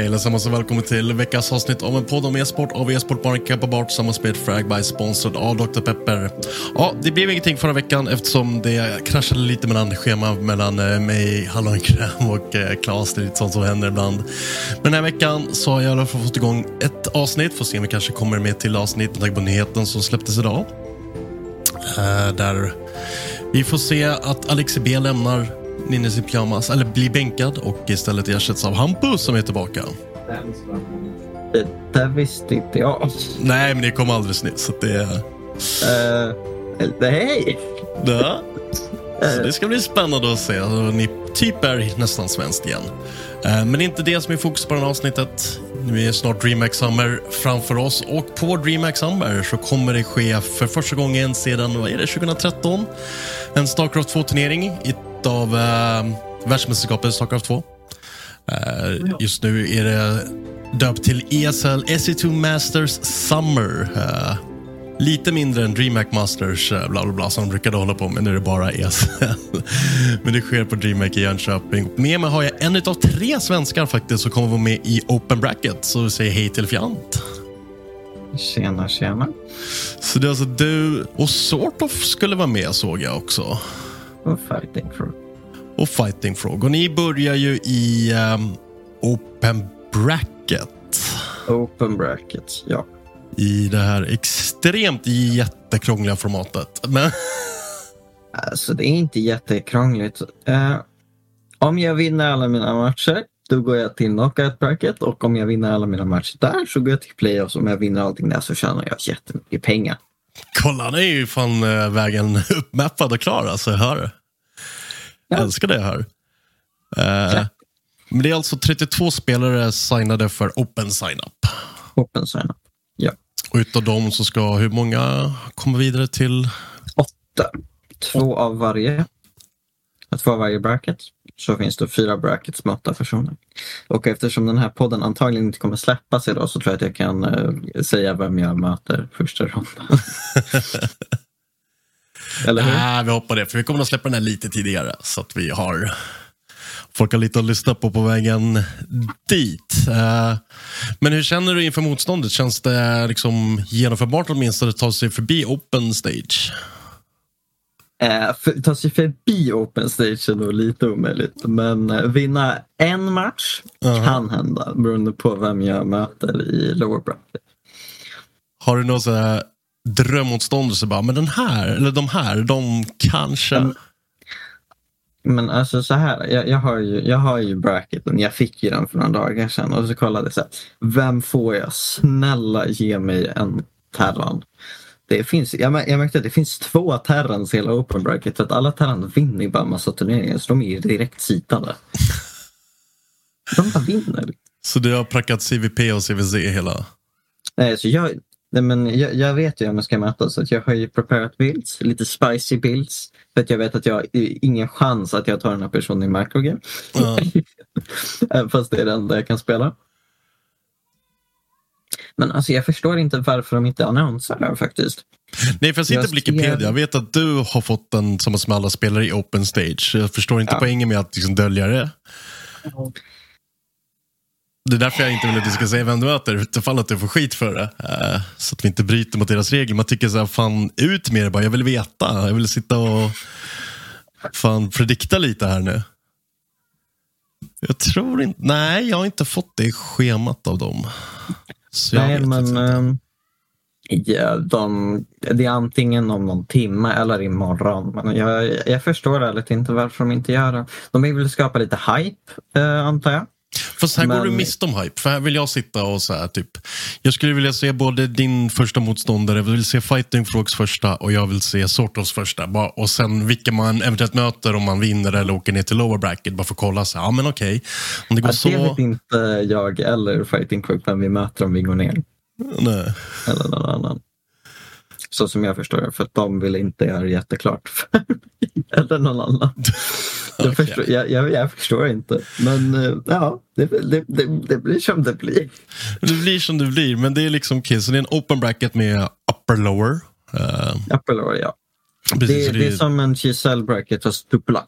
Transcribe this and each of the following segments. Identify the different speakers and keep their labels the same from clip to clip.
Speaker 1: Hej allesammans och välkommen till veckans avsnitt av en podd om e-sport av e-sportbaren Kappa tillsammans med Fragby sponsrad av Dr. Pepper. Ja, det blev ingenting förra veckan eftersom det kraschade lite mellan schema mellan eh, mig, Hallonkräm och eh, Klas. Det är lite sånt som händer ibland. Men den här veckan så har jag i alla fall fått igång ett avsnitt. Får se om vi kanske kommer med till avsnitt med tanke på nyheten som släpptes idag. Uh, där vi får se att Alexi B lämnar Ninjas i pyjamas, eller blir bänkad och istället ersätts av Hampus som är tillbaka.
Speaker 2: Det där visste inte jag.
Speaker 1: Nej, men det kom alldeles nyss. Så det...
Speaker 2: Uh, hej!
Speaker 1: Ja. Så det ska bli spännande att se. Ni typ är nästan svenskt igen. Uh, men det är inte det som är fokus på det här avsnittet. Nu är snart DreamHack Summer framför oss och på DreamHack Summer så kommer det ske för första gången sedan vad är det, 2013 en Starcraft 2-turnering av eh, världsmästerskapet Starcraft 2. Eh, just nu är det döpt till ESL SE2 Masters Summer. Eh, lite mindre än DreamHack Masters eh, bla bla bla som de brukade hålla på med. Nu är det bara ESL. Men det sker på DreamHack i Jönköping. Med mig har jag en av tre svenskar faktiskt som kommer vara med i Open Bracket. Så vi säger hej till Fjant.
Speaker 2: Tjena, tjena.
Speaker 1: Så det är alltså du och Sort of skulle vara med såg jag också.
Speaker 2: Och Fighting Frog.
Speaker 1: Och Fighting Frog. Och ni börjar ju i um, Open Bracket.
Speaker 2: Open Bracket, ja.
Speaker 1: I det här extremt jättekrångliga formatet. Men...
Speaker 2: Alltså, det är inte jättekrångligt. Uh, om jag vinner alla mina matcher, då går jag till knockout bracket och om jag vinner alla mina matcher där så går jag till playoffs. Om jag vinner allting där så tjänar jag jättemycket pengar.
Speaker 1: Kolla, han är ju fan äh, vägen uppmappad och klar alltså, jag hör. Ja. älskar det jag hör. Ja. Men det är alltså 32 spelare signade för Open Sign-Up.
Speaker 2: Open Sign-Up, ja.
Speaker 1: Och utav dem så ska hur många komma vidare till?
Speaker 2: Åtta. Två av varje. Två av varje bracket. Så finns det fyra brackets med åtta personer. Och eftersom den här podden antagligen inte kommer släppas idag så tror jag att jag kan uh, säga vem jag möter första rundan.
Speaker 1: Eller hur? Nej, vi hoppar det. För vi kommer att släppa den här lite tidigare. Så att vi har folk har lite att lyssna på på vägen dit. Uh, men hur känner du inför motståndet? Känns det liksom genomförbart åtminstone att ta sig förbi open stage?
Speaker 2: Eh, för, ta sig förbi open stage är nog lite omöjligt. Men eh, vinna en match uh -huh. kan hända beroende på vem jag möter i lower bracket.
Speaker 1: Har du någon sån drömmotståndare bara, men den här, eller de här, de kanske... Mm.
Speaker 2: Men alltså så här, jag, jag, har ju, jag har ju bracketen, jag fick ju den för några dagar sedan och så kollade jag så här, vem får jag? Snälla ge mig en Terran. Det finns, jag, jag märkte att det finns två Terrans i hela Open Bracket för att alla Terran vinner bara massa turneringar så de är ju direkt sitande. De bara vinner.
Speaker 1: Så du har prackat CVP och CVC hela?
Speaker 2: Nej, så jag, Nej, men jag, jag vet ju om jag ska möta så att jag har ju preparat builds, lite spicy builds. För att jag vet att jag har ingen chans att jag tar den här personen i microgame.
Speaker 1: Ja.
Speaker 2: Även Fast det är det enda jag kan spela. Men alltså jag förstår inte varför de inte annonserar det faktiskt.
Speaker 1: Nej, för jag sitter på Wikipedia. Jag vet att du har fått den som som alla spelare i Open Stage. Jag förstår inte
Speaker 2: Ja.
Speaker 1: poängen med att liksom dölja det. Det är därför jag inte vill att du ska säga vem du möter, utifall att du får skit för det. Eh, så att vi inte bryter mot deras regler. Man tycker så här, fan ut med det bara. Jag vill veta. Jag vill sitta och fan predikta lite här nu. Jag tror inte, nej jag har inte fått det schemat av dem. Så
Speaker 2: Nej, men ehm, ja, de, det är antingen om någon timme eller imorgon. Men jag, jag förstår ärligt inte varför de inte gör det. De vill skapa lite hype, eh, antar jag.
Speaker 1: Fast här går
Speaker 2: Men-
Speaker 1: du miste om hype. För här vill jag sitta och så här, typ. Jag skulle vilja se både din första motståndare, jag vill se Fighting Frogs första och jag vill se Sortos första. Bara, och sen vilka man eventuellt möter om man vinner eller åker ner till lower bracket. Bara för att kolla. Så, här, ja men okej. Om det går
Speaker 2: Ja,
Speaker 1: så.
Speaker 2: Det vet inte jag eller Fighting Crook vem vi möter om vi går ner.
Speaker 1: Nej.
Speaker 2: Eller någon annan. Så som jag förstår det, för att de vill inte göra det jätteklart för mig eller någon annan. Jag,
Speaker 1: Okej.
Speaker 2: förstår, jag, jag, jag förstår inte. Men eh, ja, det, det, det, det blir som det blir.
Speaker 1: Det blir som det blir. Men det är liksom okej. Så det är en open bracket med upper lower. Uh,
Speaker 2: Apple Lore, ja.
Speaker 1: precis,
Speaker 2: Det, det är som en Giselle bracket fast dubbla.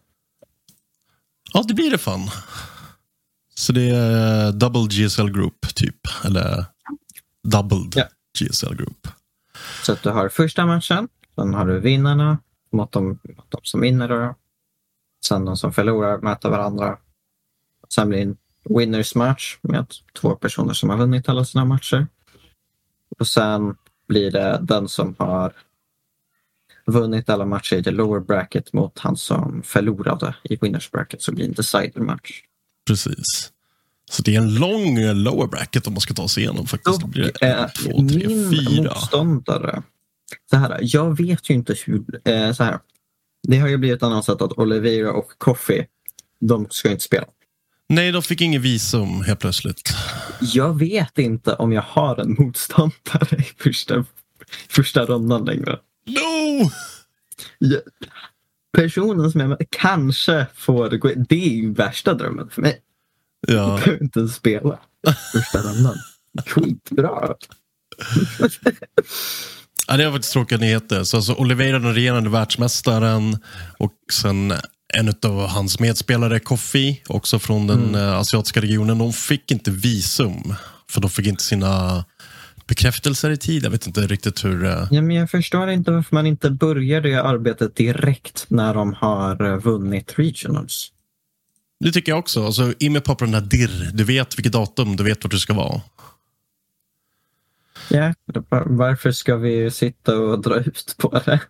Speaker 1: Ja, det blir det fan. Så det är eh, double GSL group typ. Eller doubled
Speaker 2: Ja.
Speaker 1: GSL group.
Speaker 2: Så att du har första matchen, sen har du vinnarna mot de, mot de som vinner. Då. Sen de som förlorar möter varandra. Sen blir det en winners match med två personer som har vunnit alla sina matcher. Och sen blir det den som har vunnit alla matcher i the lower bracket mot han som förlorade i winners bracket så blir det en decider match.
Speaker 1: Precis. Så det är en lång eh, lower bracket om man ska ta sig igenom faktiskt. Då blir det en,
Speaker 2: eh,
Speaker 1: två, tre,
Speaker 2: min
Speaker 1: fyra.
Speaker 2: motståndare. Så här, jag vet ju inte hur... Eh, så här. Det har ju blivit annonsat att Oliveira och Coffee, de ska inte spela.
Speaker 1: Nej, de fick ingen visum helt plötsligt.
Speaker 2: Jag vet inte om jag har en motståndare i första, första rundan längre.
Speaker 1: No!
Speaker 2: Jag, personen som jag kanske får gå. Det är ju värsta drömmen för mig.
Speaker 1: Ja.
Speaker 2: Jag behöver inte ens spela första rundan. Skitbra.
Speaker 1: ja, det har faktiskt tråkiga nyheter. Så alltså, Oliveira, den regerande världsmästaren och sen en av hans medspelare, Kofi, också från den
Speaker 2: Mm.
Speaker 1: eh, asiatiska regionen, de fick inte visum. För de fick inte sina bekräftelser i tid. Jag vet inte riktigt hur... eh,
Speaker 2: Ja, men jag förstår inte varför man inte börjar det arbetet direkt när de har eh, vunnit regionals.
Speaker 1: Det tycker jag också. Alltså, I med här dirr. Du vet vilket datum, du vet vart du ska vara.
Speaker 2: Ja, var- varför ska vi sitta och dra ut på det?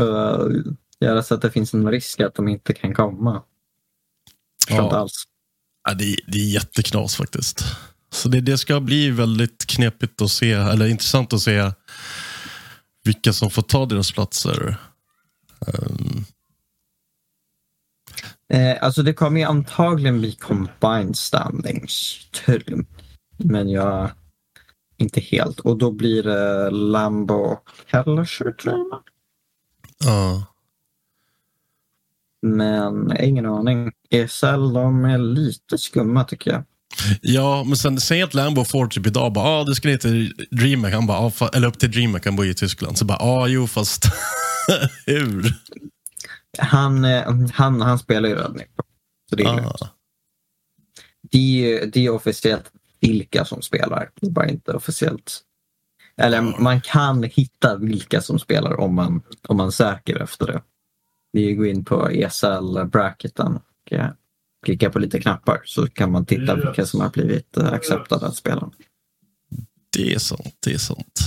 Speaker 2: Och göra så att det finns en risk att de inte kan komma.
Speaker 1: Ja.
Speaker 2: inte alls.
Speaker 1: Ja, det, är- det är jätteknas faktiskt. Så det, det ska bli väldigt knepigt att se, eller intressant att se vilka som får ta deras platser. Ehm,
Speaker 2: Eh, alltså det kommer ju antagligen bli combined standings. tror- Men jag inte helt. Och då blir det Lambo och Kellersher tror jag.
Speaker 1: ja.
Speaker 2: Men ingen aning. ESL de är lite skumma tycker jag.
Speaker 1: ja, men sen säg att Lambo får typ idag bara, ah, du ska ner till DreamHack, han bara, ah, eller upp till DreamHack, han bor i Tyskland. Så bara, ja, ah, jo, fast hur?
Speaker 2: Han, eh, han, han spelar ju räddning. Så det är.
Speaker 1: Ah,
Speaker 2: Det det är officiellt vilka som spelar. Det är bara inte officiellt. Eller man kan hitta vilka som spelar om man, om man söker efter det. Vi går in på ESL-bracketen och eh, klickar på lite knappar så kan man titta vilka som har blivit eh, accepterade att spela.
Speaker 1: det är sant, det är sant.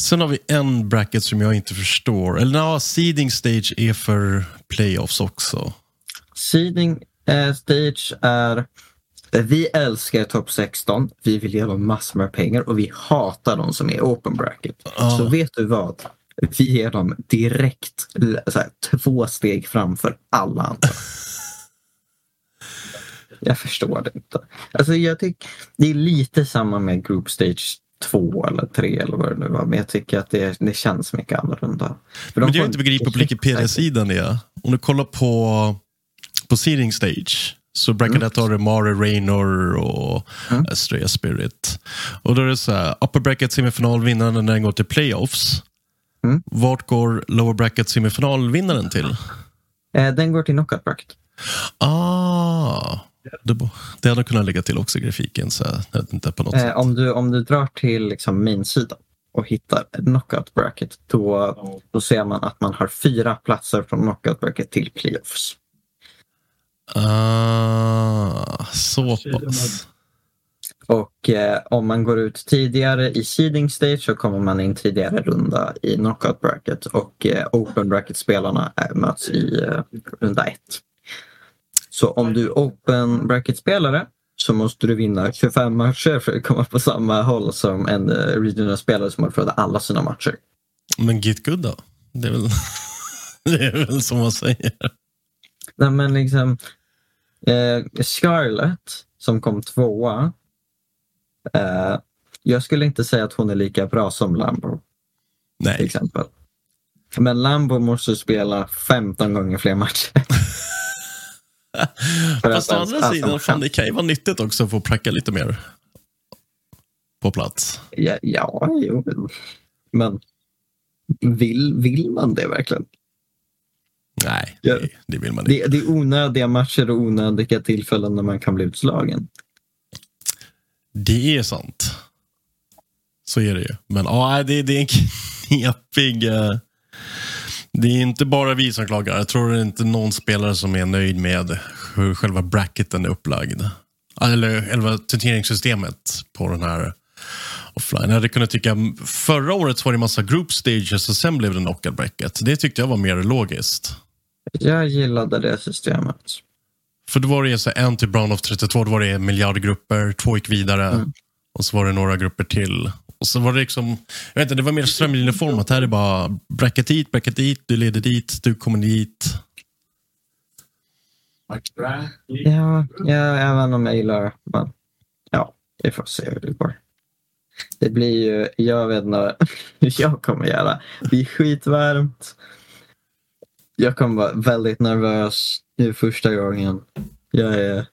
Speaker 1: Sen har vi en bracket som jag inte förstår. Eller ja, seeding stage är för playoffs också.
Speaker 2: Seeding eh, stage är vi älskar topp 16. Vi vill ge dem massor med pengar och vi hatar de som är open bracket.
Speaker 1: Ja.
Speaker 2: Så vet du vad? Vi ger dem direkt här, två steg framför alla andra. jag förstår det inte. Alltså jag tycker det är lite samma med group stage två eller tre eller vad det nu var. Men jag tycker att det, det känns mycket annorlunda.
Speaker 1: För Men det jag inte begriper på Wikipedia-sidan är, om du kollar på, på seeding stage så brukar mm. Mare Raynor och mm. Astrea Spirit. Och då är det så här, upper bracket semifinalvinnaren när den går till playoffs. Mm. Vart går lower bracket semifinalvinnaren till?
Speaker 2: Eh, den går till knockout bracket.
Speaker 1: Ah, det, det hade kunnat lägga till också i grafiken. Så inte på något eh, sätt.
Speaker 2: Om, du, om du drar till liksom main-sidan och hittar knockout bracket, då, då ser man att man har fyra platser från knockout bracket till playoffs.
Speaker 1: Ah, så pass.
Speaker 2: Och eh, om man går ut tidigare i seeding stage så kommer man in tidigare runda i knockout bracket och eh, open bracket-spelarna möts i eh, runda ett. Så om du är open bracket-spelare så måste du vinna 25 matcher för att komma på samma håll som en uh, regional-spelare som har förlorat alla sina matcher.
Speaker 1: Men get good då? Det är väl, det är väl som man säger.
Speaker 2: Nej men liksom eh, Scarlett som kom tvåa. Eh, jag skulle inte säga att hon är lika bra som Lambo.
Speaker 1: Nej.
Speaker 2: Till exempel. Men Lambo måste spela 15 gånger fler matcher.
Speaker 1: Fast å andra sidan, fan, det kan ju vara nyttigt också att få pracka lite mer på plats.
Speaker 2: Ja, ja jo. men vill, vill man det verkligen?
Speaker 1: Nej, det, det vill man inte.
Speaker 2: Det, det, är onödiga matcher och onödiga tillfällen när man kan bli utslagen.
Speaker 1: Det är sant. Så är det ju. Men ja, det, det är en knepig... Uh, det är inte bara vi som klagar. Jag tror det är inte någon spelare som är nöjd med hur själva bracketen är upplagd. Eller själva turneringssystemet på den här offline. Jag hade kunnat tycka, förra året var det massa group stages och sen blev det knockout bracket. Det tyckte jag var mer logiskt.
Speaker 2: Jag gillade det systemet.
Speaker 1: För då var det så en till Brown of 32, då var det miljardgrupper, två gick vidare mm. och så var det några grupper till. Och så var det liksom, jag vet inte, det var mer strömlinjeformat. Här är bara bracket dit, bracket dit, du leder dit, du kommer dit.
Speaker 2: Ja, ja även om jag gillar men ja, vi får se hur det går. Det blir ju, jag vet inte hur jag kommer göra. Det blir skitvarmt. Jag kommer vara väldigt nervös Det är första gången. Jag är,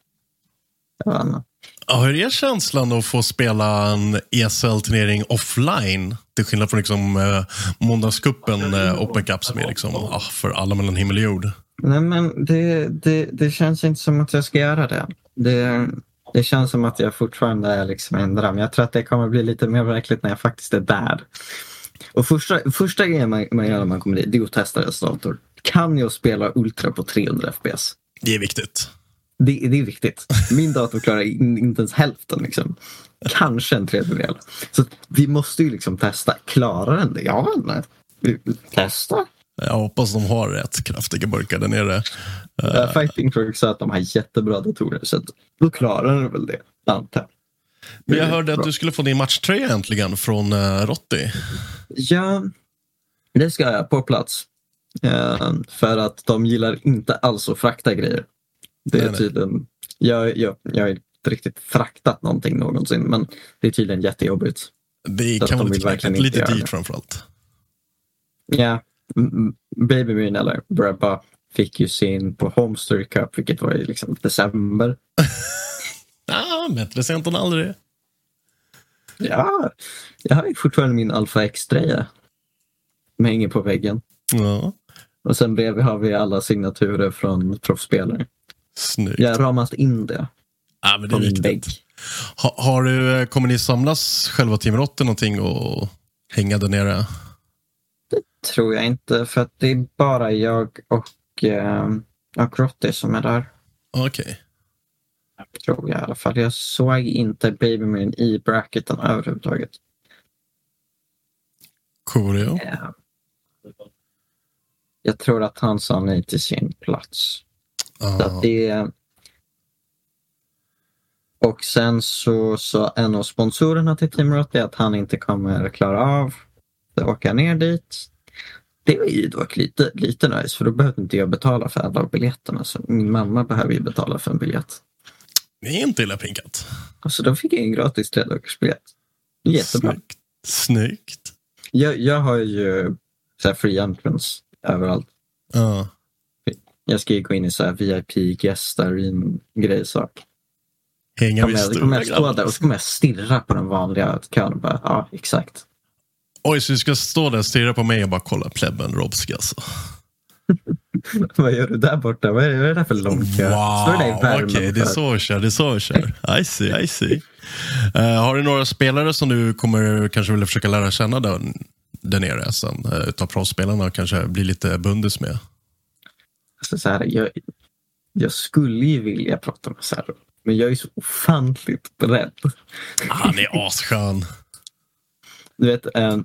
Speaker 2: jag vet inte.
Speaker 1: Ja, hur är känslan att få spela en ESL-turnering offline? Till skillnad från liksom, eh, måndagscupen eh, Open Cup som är liksom, ah, för alla mellan himmel och jord.
Speaker 2: Nej, men det, det, det känns inte som att jag ska göra det. det. Det känns som att jag fortfarande är liksom en dröm. Jag tror att det kommer bli lite mer verkligt när jag faktiskt är där. Och första, första grejen man, man gör när man kommer dit, det är att testa deras dator. Kan jag spela Ultra på 300 FPS?
Speaker 1: Det är viktigt.
Speaker 2: Det, det är viktigt. Min dator klarar inte ens hälften. Liksom. Kanske en tredjedel. Så vi måste ju liksom testa. Klarar den det? Ja, nej. Testa.
Speaker 1: Jag hoppas de har rätt kraftiga burkar där nere.
Speaker 2: Uh, Fighting Crook sa att de har jättebra datorer så då klarar den väl det, antar
Speaker 1: Men jag hörde att du skulle få din matchtröja äntligen från uh, Rotti.
Speaker 2: Ja, det ska jag på plats. Uh, för att de gillar inte alls att frakta grejer. Det är tydligen, jag, jag, jag har inte riktigt fraktat någonting någonsin men det är tydligen jättejobbigt.
Speaker 1: Det kan vara lite, verkligen lite dyrt framförallt.
Speaker 2: Ja, Baby Moon eller Brabba fick ju sin på Homestory Cup vilket var i liksom december.
Speaker 1: ja, bättre sent än aldrig.
Speaker 2: Ja, jag har ju fortfarande min Alpha X-tröja. Som hänger på väggen.
Speaker 1: Ja.
Speaker 2: Och sen bredvid har vi alla signaturer från proffsspelare.
Speaker 1: Snyggt.
Speaker 2: Jag ramat in det.
Speaker 1: Ja, men det är viktigt. Ha, har du, eh, kommer ni samlas själva Team Rotter någonting och hänga där nere?
Speaker 2: Det tror jag inte för att det är bara jag och, eh, och Rotti som är där.
Speaker 1: Okej. Okay.
Speaker 2: Tror jag i alla fall. Jag såg inte Babymin i bracketen överhuvudtaget.
Speaker 1: Coolio.
Speaker 2: Ja. Jag tror att han sa nej till sin plats. Så det, och sen så sa en av sponsorerna till Team Rotti att han inte kommer klara av att åka ner dit. Det var ju dock lite, lite nice för då behövde inte jag betala för alla biljetterna. Så min mamma behöver ju betala för en biljett.
Speaker 1: Det är inte illa pinkat.
Speaker 2: Alltså då fick jag en gratis tredagarsbiljett. Jättebra.
Speaker 1: Snyggt. Snyggt.
Speaker 2: Jag, jag har ju så här free entrance överallt.
Speaker 1: Ja.
Speaker 2: Jag ska ju gå in i så här VIP guest grej sak.
Speaker 1: Hänga vid
Speaker 2: Kommer jag, kommer jag
Speaker 1: stora
Speaker 2: stå där och så kommer jag stirra på den vanliga kön bara, ja exakt.
Speaker 1: Oj, så du ska stå där och stirra på mig och bara kolla plebben Robski alltså.
Speaker 2: Vad gör du där borta? Vad är, det där för lång kö? Står du där i
Speaker 1: Wow,
Speaker 2: värmen
Speaker 1: okej, det är så vi kör. Det är så vi kör. I see, I see. Eh, har du några spelare som du kommer kanske vilja försöka lära känna där, där nere sen? Uh, utav proffsspelarna och kanske bli lite bundis med?
Speaker 2: Alltså, så här, jag, jag skulle ju vilja prata med Sarro, men jag är så ofantligt rädd.
Speaker 1: Han är asskön.
Speaker 2: Du vet, eh,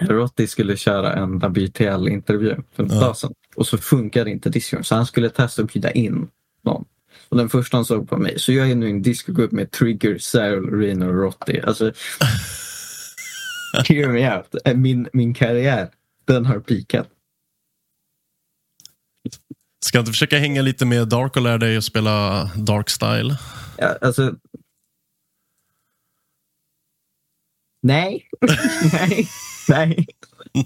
Speaker 2: Rotti skulle köra en WTL-intervju för
Speaker 1: Ja.
Speaker 2: tag sedan och så funkade inte Discord så han skulle testa att bjuda in någon. Och den första han såg på mig, så jag är nu i en Discord-grupp med Trigger, Sarah, Reno och Rotti. Alltså, hear me out. Eh, Min, min karriär, den har peakat.
Speaker 1: Ska inte försöka hänga lite med Dark och lära dig att spela Dark Style?
Speaker 2: Ja, alltså... Nej. nej. Nej.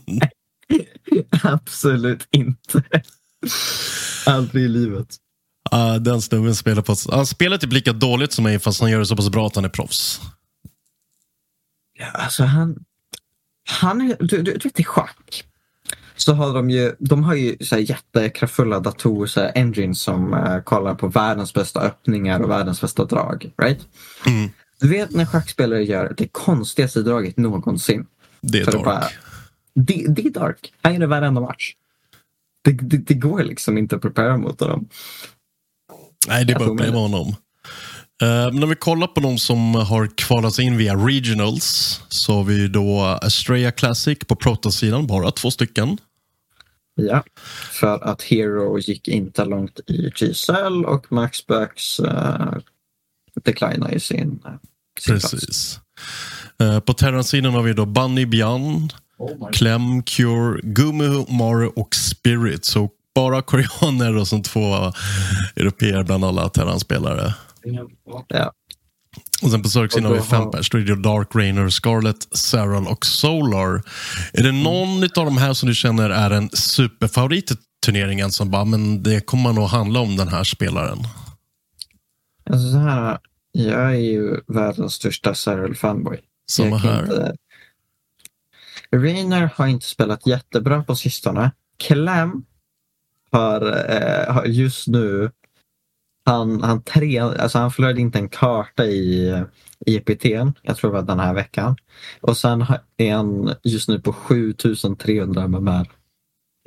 Speaker 2: Nej. Absolut inte. Aldrig i livet.
Speaker 1: Uh, den snubben spelar på... Han spelar typ lika dåligt som mig fast han gör det så pass bra att han är proffs.
Speaker 2: Ja, alltså han... Han är... Du, du, du vet i schack. Så har de ju, de har ju så här jättekraftfulla datorer, så här engines som eh, kollar på världens bästa öppningar och världens bästa drag. Right?
Speaker 1: Mm.
Speaker 2: Du vet när schackspelare gör det konstigaste draget någonsin.
Speaker 1: Det är
Speaker 2: Så det
Speaker 1: Dark.
Speaker 2: bara- Det, det är dark. Han gör det varenda match. Det, det, det går liksom inte att prepara mot honom.
Speaker 1: Nej, det är bara att uppleva honom. Eh, men om vi kollar på de som har kvalat sig in via regionals så har vi då Astraea Classic på Protoss-sidan, bara två stycken.
Speaker 2: Ja, för att Hero gick inte långt i GSL och Maxbacks uh, declinar i sin, uh, sin.
Speaker 1: Precis. Eh, på Terran-sidan har vi då Bunny Beyond, Clem, Cure, Gumu, Mario och Spirit. Så bara koreaner och som två europeer bland alla Terran-spelare.
Speaker 2: Ja.
Speaker 1: Och sen på Zerg-sidan har vi fem pers. Då är det Dark Rainer, Scarlet, Saron och Solar. Är det någon av de här som du känner är en superfavorit i turneringen som bara, men det kommer nog handla om den här spelaren?
Speaker 2: Alltså så här, jag är ju världens största Cyril-fanboy.
Speaker 1: Samma här.
Speaker 2: inte- Rainer har inte spelat jättebra på sistone. Clem har, eh, har just nu han, han, tre, alltså han förlorade inte en karta i IPT, jag tror det var den här veckan. Och sen är han just nu på 7300 MMR.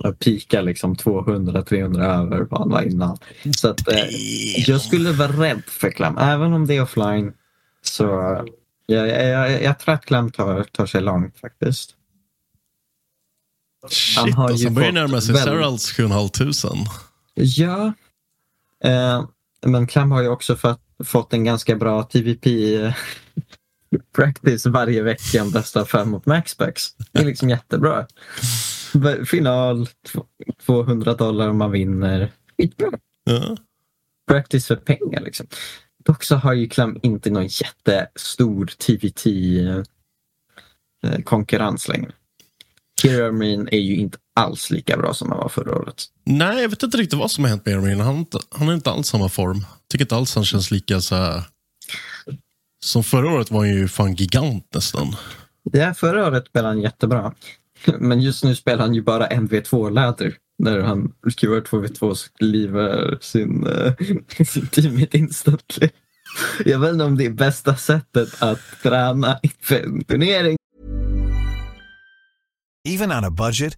Speaker 2: Och pikar liksom 200-300 över vad han var innan. Så att, eh, jag skulle vara rädd för Clem, även om det är offline. Så jag, jag, jag, jag tror att Clem tar, tar sig långt faktiskt.
Speaker 1: Shit,
Speaker 2: har
Speaker 1: alltså,
Speaker 2: ju
Speaker 1: han börjar närma sig Serals 7500.
Speaker 2: Ja, eh, men Clem har ju också fått, fått en ganska bra TVP eh, practice varje vecka, en bästa fem mot Maxbacks. Det är liksom jättebra. Final, tv- 200 dollar om man vinner. Skitbra.
Speaker 1: Ja.
Speaker 2: Practice för pengar liksom. Dock så har ju Clem inte någon jättestor TVT eh, konkurrens längre. Kira är ju inte alls lika bra som han var förra året.
Speaker 1: Nej, jag vet inte riktigt vad som har hänt med Airmin. Han, han har inte alls samma form. Tycker inte alls han känns lika så här... Som förra året var han ju fan gigant nästan.
Speaker 2: Ja, förra året spelade han jättebra. Men just nu spelar han ju bara en V2-läder. När han skruvar 2v2 så kliver sin, uh, sin teammate instantly. Jag vet inte om det är bästa sättet att träna inför en turnering.
Speaker 3: Even on a budget,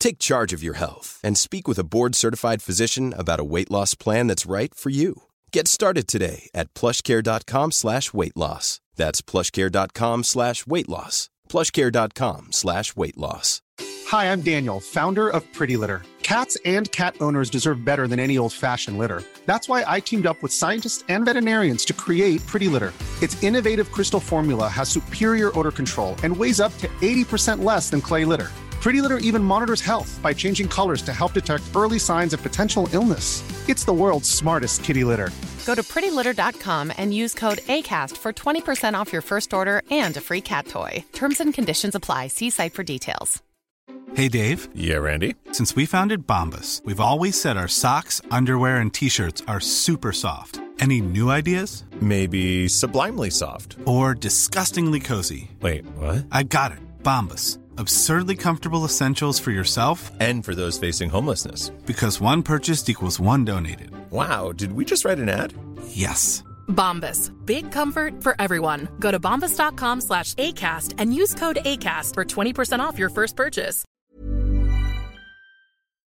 Speaker 4: Take charge of your health and speak with a board-certified physician about a weight loss plan that's right for you. Get started today at plushcare.com slash weight loss. That's plushcare.com slash weight loss. plushcare.com slash weight loss.
Speaker 5: Hi, I'm Daniel, founder of Pretty Litter. Cats and cat owners deserve better than any old-fashioned litter. That's why I teamed up with scientists and veterinarians to create Pretty Litter. Its innovative crystal formula has superior odor control and weighs up to 80% less than clay litter. Pretty Litter even monitors health by changing colors to help detect early signs of potential illness. It's the world's smartest kitty litter.
Speaker 6: Go to prettylitter.com and use code ACAST for 20% off your first order and a free cat toy. Terms and conditions apply. See site for details.
Speaker 7: Hey, Dave.
Speaker 8: Yeah, Randy.
Speaker 7: Since we founded Bombus, we've always said our socks, underwear, and t shirts are super soft. Any new ideas?
Speaker 8: Maybe sublimely soft.
Speaker 7: Or disgustingly cozy.
Speaker 8: Wait, what?
Speaker 7: I got it. Bombus. Absurdly comfortable essentials for yourself
Speaker 8: and for those facing homelessness.
Speaker 7: Because one purchased equals one donated.
Speaker 8: Wow, did we just write an ad?
Speaker 7: Yes.
Speaker 9: Bombas. Big comfort for everyone. Go to bombas.com slash ACAST and use code ACAST for 20% off your first purchase.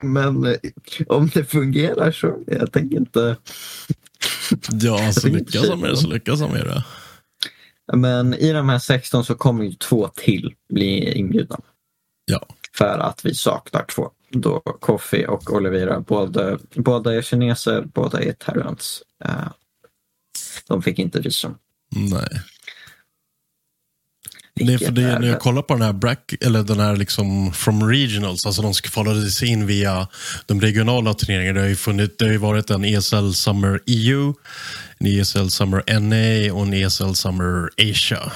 Speaker 2: Men eh, om det fungerar så, jag tänker inte...
Speaker 1: Ja, alltså lyckas han med det så lyckas han med det.
Speaker 2: Men i de här 16 så kommer ju två till bli inbjudna.
Speaker 1: Ja.
Speaker 2: För att vi saknar två. Då Kofi och Olivera, båda, båda är kineser, båda är terrans. Uh, de fick inte visum.
Speaker 1: Nej. Är för det, när jag kollar på den här Brack, eller den här liksom from regionals, alltså de kvalade sig in via de regionala turneringarna. Det har ju, funnit, det har ju varit en ESL Summer EU, en ESL Summer NA och en ESL Summer Asia.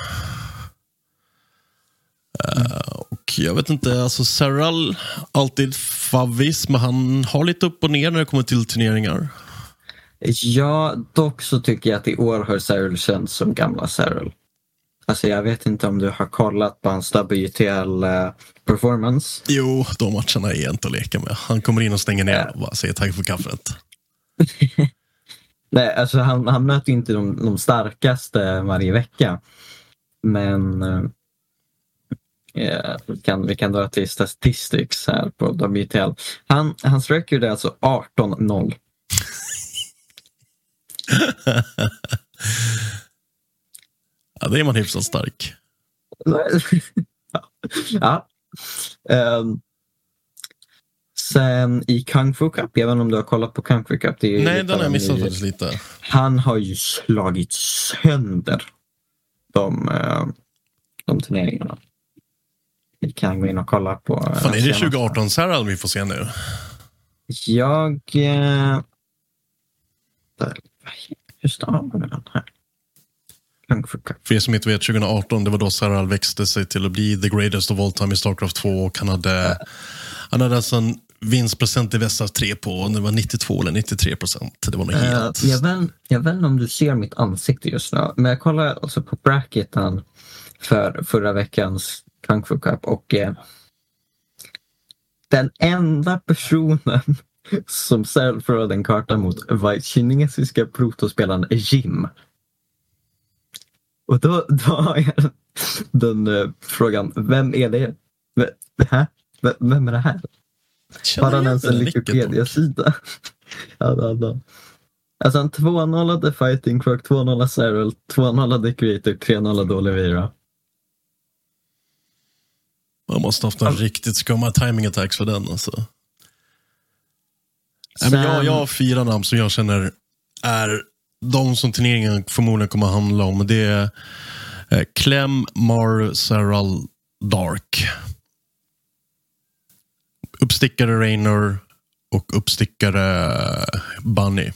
Speaker 1: Mm. Uh, och jag vet inte, alltså Serral, alltid favvis, men han har lite upp och ner när det kommer till turneringar.
Speaker 2: Ja, dock så tycker jag att i år har Serral känts som gamla Serral. Alltså jag vet inte om du har kollat på hans WTL-performance?
Speaker 1: Eh, jo, de matcherna är inte att leka med. Han kommer in och stänger ner och bara säger tack för kaffet.
Speaker 2: Nej, alltså han, han möter inte de, de starkaste varje vecka. Men eh, vi, kan, vi kan dra till statistics här på WTL. Han, hans record är alltså 18-0.
Speaker 1: Ja, det är man hyfsat stark.
Speaker 2: ja. Um, sen i Kung Fu Cup, jag vet inte om du har kollat på Kung Fu Cup?
Speaker 1: Nej, den har jag missat faktiskt lite.
Speaker 2: Han har ju slagit sönder de, uh, de turneringarna. Vi kan gå in och kolla på. Uh,
Speaker 1: Fan, är det 2018 Sarah vi får se nu?
Speaker 2: Jag... Där, hur stavar man den här?
Speaker 1: För er som inte vet, 2018 det var då Sarah växte sig till att bli the greatest of all time i Starcraft 2 och han hade, han hade alltså en vinstprocent i vässa 3 på det var 92 eller 93 procent. Det var något helt...
Speaker 2: Uh, jag, vet, jag vet inte om du ser mitt ansikte just nu, men jag kollade alltså på bracketen för förra veckans Kung Fu Cup och eh, den enda personen som förlorade en karta mot var kinesiska protospelaren Jim. Och då, då har jag den uh, frågan, vem är det? V? V vem är det här? Har han ens en Wikipedia-sida? ja, det hade han. Alltså han 2-0 Fighting Croc, 2-0 Cyril, 2-0 Creator, 3-0 Olivera.
Speaker 1: Man måste ha haft en All... riktigt skumma timing attacks för den alltså. Sen... Nej, men jag, jag har fyra namn som jag känner är de som turneringen förmodligen kommer att handla om. Det är eh, Clem, Mar, Saral, Dark. Uppstickare Rainer och uppstickare Bunny.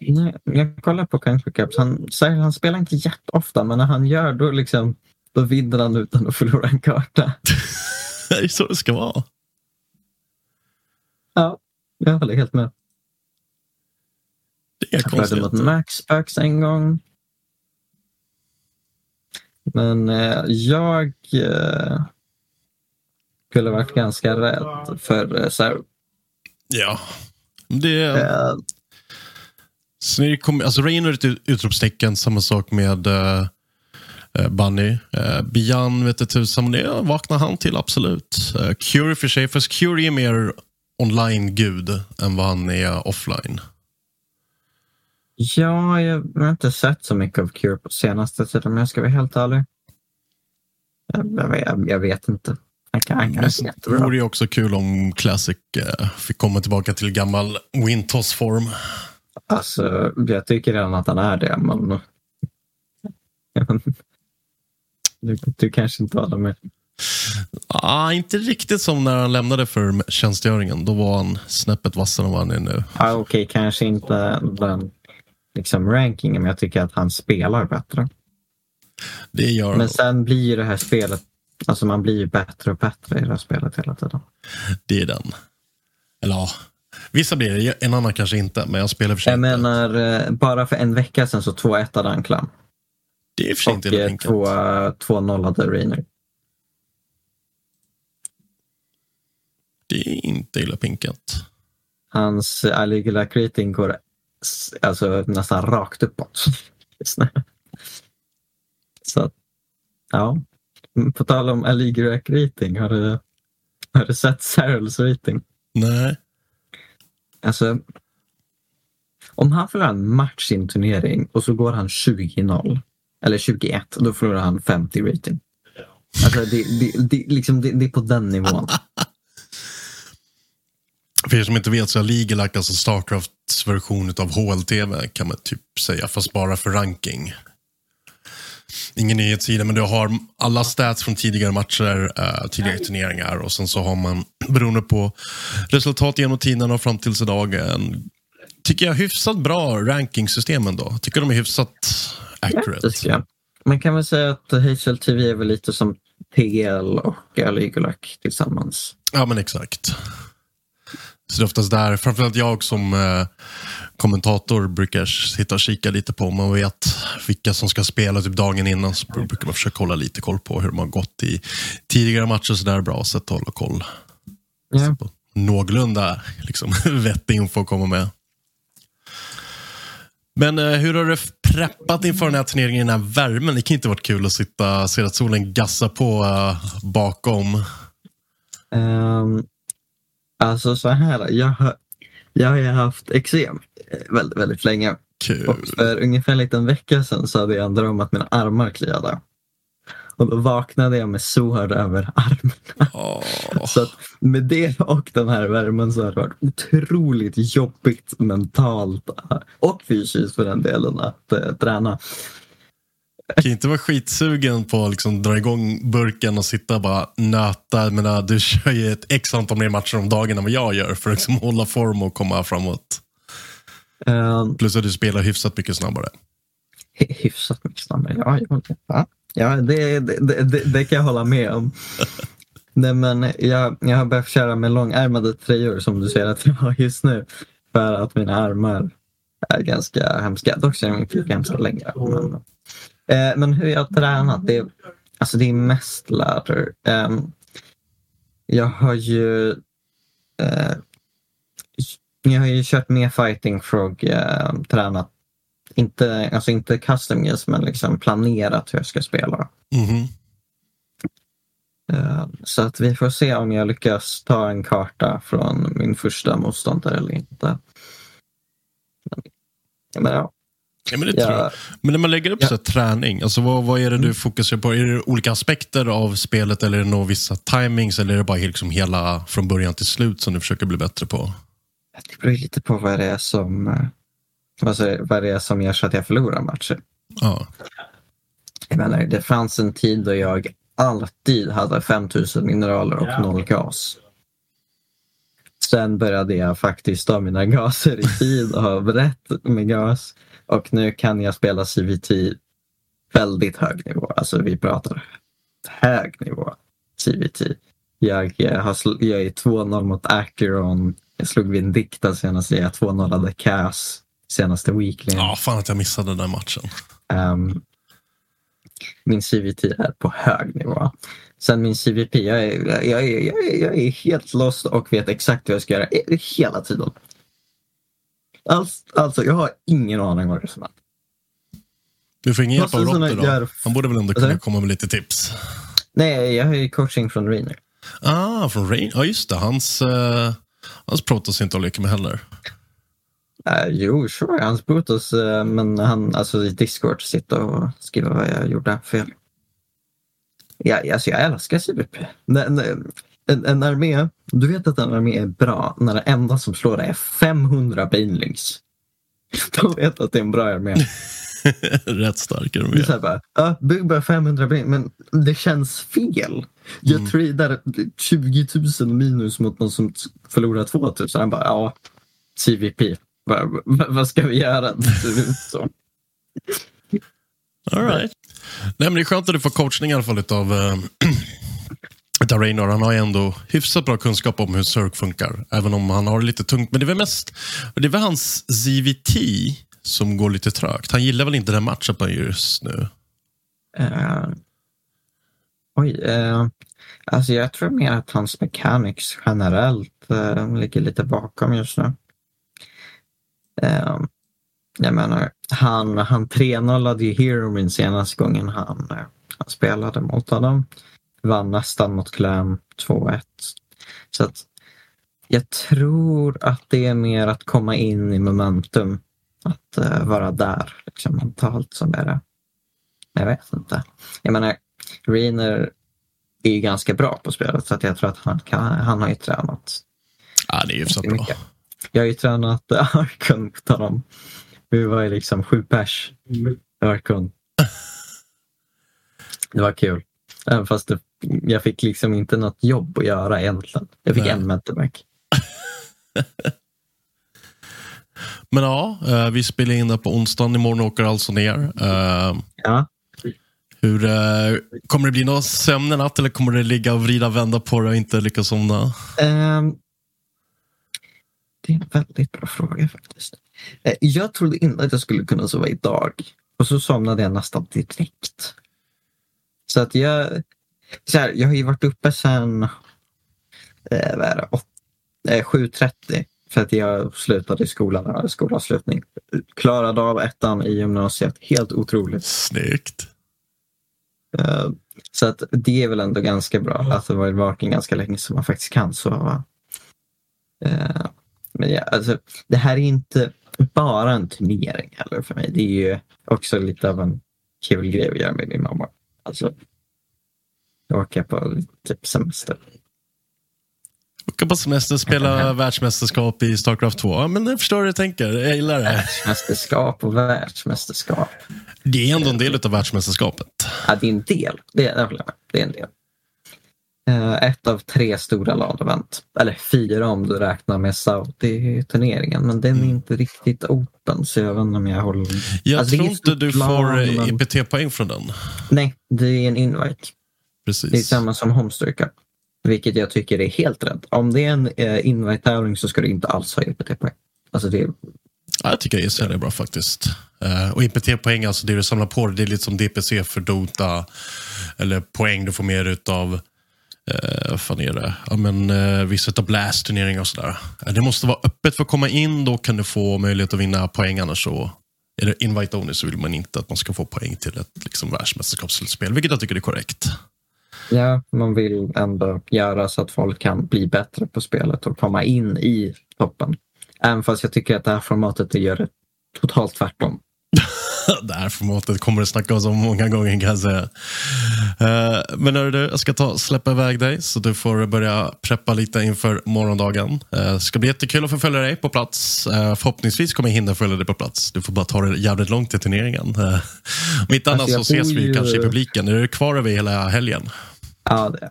Speaker 2: Nej, jag kollar på Country Cups. Han, han spelar inte jätteofta, men när han gör då, liksom, då vinner han utan att förlora en karta.
Speaker 1: Det är så det ska vara.
Speaker 2: Ja, jag håller helt med.
Speaker 1: Det är
Speaker 2: förlorade mot
Speaker 1: konstigt.
Speaker 2: Maxpax en gång. Men eh, jag eh, skulle varit ganska rädd för eh, Sarah.
Speaker 1: Ja. Det är...
Speaker 2: Eh,
Speaker 1: Så när det kommer, alltså Rain är ett ut- utropstecken, samma sak med uh, Bunny. Uh, Bian vet inte tusan, det vaknar han till absolut. Uh, Curie för sig, fast Curie är mer online-gud än vad han är offline.
Speaker 2: Ja, jag har inte sett så mycket av Cure på senaste tiden, men jag ska vara helt ärlig. Jag, jag, jag, vet inte. Han kan, han kan
Speaker 1: Men
Speaker 2: vara
Speaker 1: det vore ju också kul om Classic uh, fick komma tillbaka till gammal Wintoss-form.
Speaker 2: Alltså, jag tycker redan att han är det, men... Du, du kanske inte håller med.
Speaker 1: Ah, inte riktigt som när han lämnade för tjänstgöringen. Då var han snäppet vassare än vad han är nu.
Speaker 2: Ja, Okej, kanske inte den liksom, rankingen, men jag tycker att han spelar bättre.
Speaker 1: Det gör.
Speaker 2: Men sen blir det här spelet, alltså man blir bättre och bättre i det här spelet hela tiden.
Speaker 1: Det är den. Eller ja, vissa blir det, en annan kanske inte. Men jag spelar för
Speaker 2: Jag menar, eh, bara för en vecka sedan så 2-1 hade Anklam.
Speaker 1: Det är och för sig
Speaker 2: Och
Speaker 1: inte
Speaker 2: eh,
Speaker 1: enkelt.
Speaker 2: två- 2-0 hade Rainer.
Speaker 1: Det är inte illa pinkat.
Speaker 2: Hans Aligula rating går alltså nästan rakt uppåt. Så ja. På tal om Aligula rating, har du, har du sett Sarels rating?
Speaker 1: Nej.
Speaker 2: Alltså, om han förlorar en match i en turnering och så går han 20-0, eller 21, då förlorar han 50 rating. Alltså det, det, det, liksom, det, det är på den nivån.
Speaker 1: För er som inte vet så är League lagt alltså Starcrafts version av HLTV kan man typ säga, fast bara för ranking. Ingen nyhetssida, men du har alla stats från tidigare matcher, eh, tidigare turneringar och sen så har man, beroende på resultat genom tiden och fram tills idag, en, tycker jag, hyfsat bra rankingsystem ändå. Tycker de är hyfsat accurate.
Speaker 2: jag. Man kan väl säga att HLTV är väl lite som PL och Aligulak tillsammans.
Speaker 1: Ja, men exakt. Så det är oftast där, framförallt jag som eh, kommentator brukar sitta och kika lite på. Man vet vilka som ska spela typ dagen innan. Så brukar man försöka hålla lite koll på hur de har gått i tidigare matcher. Så det är bra sätt att hålla koll. På någorlunda liksom, vettig info att komma med. Men eh, hur har du preppat inför den här turneringen i den här värmen? Det kan inte varit kul att sitta se att solen gassar på eh, bakom.
Speaker 2: Um, alltså så här, jag har, jag har haft eksem eh, väldigt, väldigt länge.
Speaker 1: Kul.
Speaker 2: Och för ungefär en liten vecka sedan så hade jag en dröm att mina armar kliade. Och då vaknade jag med sår över armarna.
Speaker 1: Åh.
Speaker 2: Så med det och den här värmen så har det varit otroligt jobbigt mentalt eh, och fysiskt för den delen att eh, träna.
Speaker 1: Kan ju inte vara skitsugen på att liksom dra igång burken och sitta och bara nöta. Jag menar, du kör ju ett x antal mer matcher om dagen än vad jag gör för att liksom hålla form och komma framåt.
Speaker 2: Um,
Speaker 1: Plus att du spelar hyfsat mycket snabbare.
Speaker 2: hy- hyfsat mycket snabbare. Ja, ja, ja. det, det, det, det kan jag hålla med om. Nej, men jag, jag har börjat köra med långärmade tröjor som du ser att jag har just nu. För att mina armar är ganska hemska. Dock så är de inte lika hemska längre. Men, eh, men hur jag har tränat, det är, alltså det är mest ladder. Ehm, jag har ju eh, jag har ju kört mer fighting frog, eh, tränat inte, alltså inte custom games, men liksom planerat hur jag ska spela.
Speaker 1: Mhm.
Speaker 2: Eh, Så att vi får se om jag lyckas ta en karta från min första motståndare eller inte. Men ja,
Speaker 1: Ja, men, det tror jag. men när man lägger upp
Speaker 2: Ja.
Speaker 1: så här, träning, alltså vad, vad är det du fokuserar på? Är det olika aspekter av spelet eller är det några vissa timings eller är det bara liksom hela från början till slut som du försöker bli bättre på?
Speaker 2: det beror lite på vad det är som eh, vad säger- vad det är som gör så att jag förlorar matcher.
Speaker 1: Ja.
Speaker 2: Jag menar, det fanns en tid då jag alltid hade 5000 mineraler och noll gas. Sen började jag faktiskt ta mina gaser i tid och ha rätt med gas. Och nu kan jag spela CVT väldigt hög nivå. Alltså vi pratar hög nivå CVT. Jag, jag, har, jag är 2-0 mot Acheron. Jag slog Vindicta senast. Jag 2-0 Cass senaste weekly.
Speaker 1: Ja, fan att jag missade den matchen.
Speaker 2: Um, min CVT är på hög nivå. Sen min CVP, jag är, jag, är, jag, är, jag är helt lost och vet exakt vad jag ska göra hela tiden. Alltså, alltså jag har ingen aning vad det är som händer.
Speaker 1: Du får ingen hjälp av Rotte då? Gör... Han borde väl ändå kunna komma med lite tips?
Speaker 2: Nej, jag har ju coaching från Rainer.
Speaker 1: Ah, från Rainer. Ja, just det. Hans, uh, hans Protoss inte att leka med heller.
Speaker 2: Uh, jo, sure, hans Protoss. Uh, men han, alltså i Discord, sitter och skriver vad jag gjorde fel. Ja, alltså jag älskar CVP. En, en armé, du vet att en armé är bra när det enda som slår det är 500 banelings. De vet att det är en bra armé.
Speaker 1: Rätt stark armé.
Speaker 2: Så bara, ja, bygg bara 500 banelings, men det känns fel. Jag mm. tradar 20 000 minus mot någon som förlorar 2 000. Han bara, ja, CVP. vad ska vi göra?
Speaker 1: All right. Nej, men det är skönt att du får coachning i alla fall utav, äh, utav Raynor. Han har ju ändå hyfsat bra kunskap om hur Cirque funkar. Även om han har det lite tungt. Men det är väl mest det är väl hans ZVT som går lite trögt. Han gillar väl inte den matchupen just nu?
Speaker 2: Uh, oj, uh, alltså jag tror mer att hans mechanics generellt uh, ligger lite bakom just nu. Uh, jag menar, han, han 3-0ade ju Hero min senaste gången han, han spelade mot honom. Vann nästan mot Clan 2-1. Så att jag tror att det är mer att komma in i momentum. Att uh, vara där liksom, mentalt som är det. Jag vet inte. Jag menar, Reiner är ju ganska bra på spelet så att jag tror att han, kan, han har ju tränat.
Speaker 1: Ja, det är ju så bra.
Speaker 2: Jag har ju tränat Arkun på honom. Vi var ju liksom sju pers i Arkon. Det var kul. Även fast det, jag fick liksom inte något jobb att göra egentligen. Jag fick Nej. en mentorback.
Speaker 1: Men ja, eh, vi spelar in det på onsdagen. Imorgon åker alltså ner.
Speaker 2: Eh, ja.
Speaker 1: Hur, eh, kommer det bli någon sömn i natt eller kommer det ligga och vrida och vända på det och inte lyckas somna? Um,
Speaker 2: det är en väldigt bra fråga faktiskt. Jag trodde inte att jag skulle kunna sova idag. Och så somnade jag nästan direkt. Så att jag... Så här, jag har ju varit uppe sedan eh, vad är det, 8, eh, 7.30 för att jag slutade i skolan när jag hade skolavslutning. Klarade av ettan i gymnasiet. Helt otroligt.
Speaker 1: Snyggt.
Speaker 2: Eh, så att det är väl ändå ganska bra att det varit vaken ganska länge så man faktiskt kan sova. Eh, men ja, alltså, det här är inte bara en turnering heller för mig. Det är ju också lite av en kul grej att göra med min mamma. Alltså, åka på typ semester.
Speaker 1: Åka på semester, spela världsmästerskap i Starcraft 2. Ja, men jag förstår hur du tänker. Jag gillar det.
Speaker 2: Världsmästerskap och världsmästerskap.
Speaker 1: Det är ändå en del av världsmästerskapet.
Speaker 2: Ja, det är en del. Det är, det är en del. Eh, ett av tre stora LAN-event. Eller fyra om du räknar med Saudi-turneringen. Men den är mm. inte riktigt open så jag vet inte om jag håller...
Speaker 1: Jag alltså, tror inte du får. IPT-poäng från den.
Speaker 2: Nej, det är en invite.
Speaker 1: Precis.
Speaker 2: Det är samma som Cup. Vilket jag tycker är helt rätt. Om det är en eh, invite-tävling så ska du inte alls ha IPT-poäng. Alltså det...
Speaker 1: Ja, jag tycker ESL är bra faktiskt. Uh, och IPT-poäng, alltså det du samlar på dig, det är lite som DPC för Dota. Eller poäng du får mer utav eh, vad fan är det? Ja, men, eh, vissa av Blast-turneringar och sådär. Eh, det måste vara öppet för att komma in. Då kan du få möjlighet att vinna poäng. Annars så är det invite only så vill man inte att man ska få poäng till ett liksom, världsmästerskapsslutspel. Vilket jag tycker är korrekt.
Speaker 2: Ja, man vill ändå göra så att folk kan bli bättre på spelet och komma in i toppen. Även fast jag tycker att det här formatet gör det totalt tvärtom.
Speaker 1: det här formatet kommer det snackas om många gånger kan jag säga. Uh, men hörru du, jag ska ta släppa iväg dig så du får börja preppa lite inför morgondagen. Det uh, ska bli jättekul att få följa dig på plats. Uh, förhoppningsvis kommer jag hinna följa dig på plats. Du får bara ta det jävligt långt till turneringen. Om inte annat alltså, så ses vi ju... kanske i publiken. Är du kvar över hela helgen?
Speaker 2: Ja, det är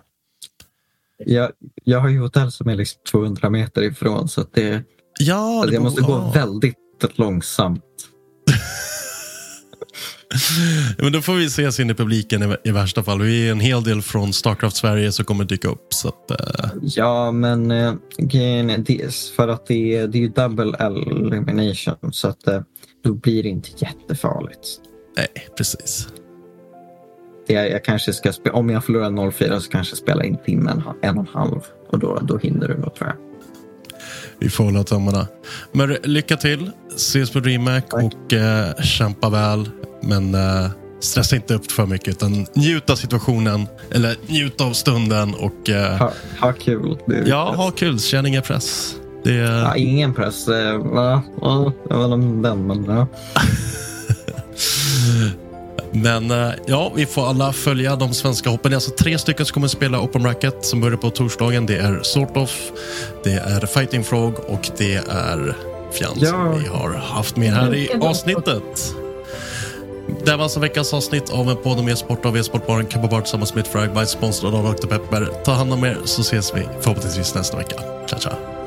Speaker 2: jag, jag har ju hotell som är liksom 200 meter ifrån så att det,
Speaker 1: Ja, det
Speaker 2: jag måste
Speaker 1: borde-
Speaker 2: gå
Speaker 1: ja.
Speaker 2: väldigt långsamt.
Speaker 1: Men då får vi ses in i publiken i, i värsta fall. Vi är en hel del från Starcraft Sverige som kommer dyka upp. Så att, eh,
Speaker 2: Ja, men eh, grejen är dels för att det är, det är ju double elimination så att eh, då blir det inte jättefarligt.
Speaker 1: nej, precis.
Speaker 2: Det är, jag kanske ska spe- om jag förlorar 04 så kanske jag spelar in timmen en och en halv och då, då hinner du nog tror jag.
Speaker 1: Vi får hålla tummarna. Men lycka till. Ses på DreamHack och eh, kämpa väl. Men eh, stressa inte upp för mycket utan njut av situationen. Eller njut av stunden och eh,
Speaker 2: Ha, ha kul. Det
Speaker 1: ja, ha kul. Känn ingen press. Det,
Speaker 2: Ja, ingen press. eh, Va? Ja, jag inte om den, men ja.
Speaker 1: Men eh, ja, vi får alla följa de svenska hoppen. Det är alltså tre stycken som kommer att spela Open Bracket som börjar på torsdagen. Det är Sort of, det är Fighting Frog och det är Fjans
Speaker 2: Ja.
Speaker 1: som vi har haft med här i avsnittet. Det här var alltså veckans avsnitt av en podd om e-sport av e-sportbaren Kabbar tillsammans med Fragbite sponsrad av Dr. Pepper. Ta hand om er så ses vi förhoppningsvis nästa vecka. Ciao, ciao.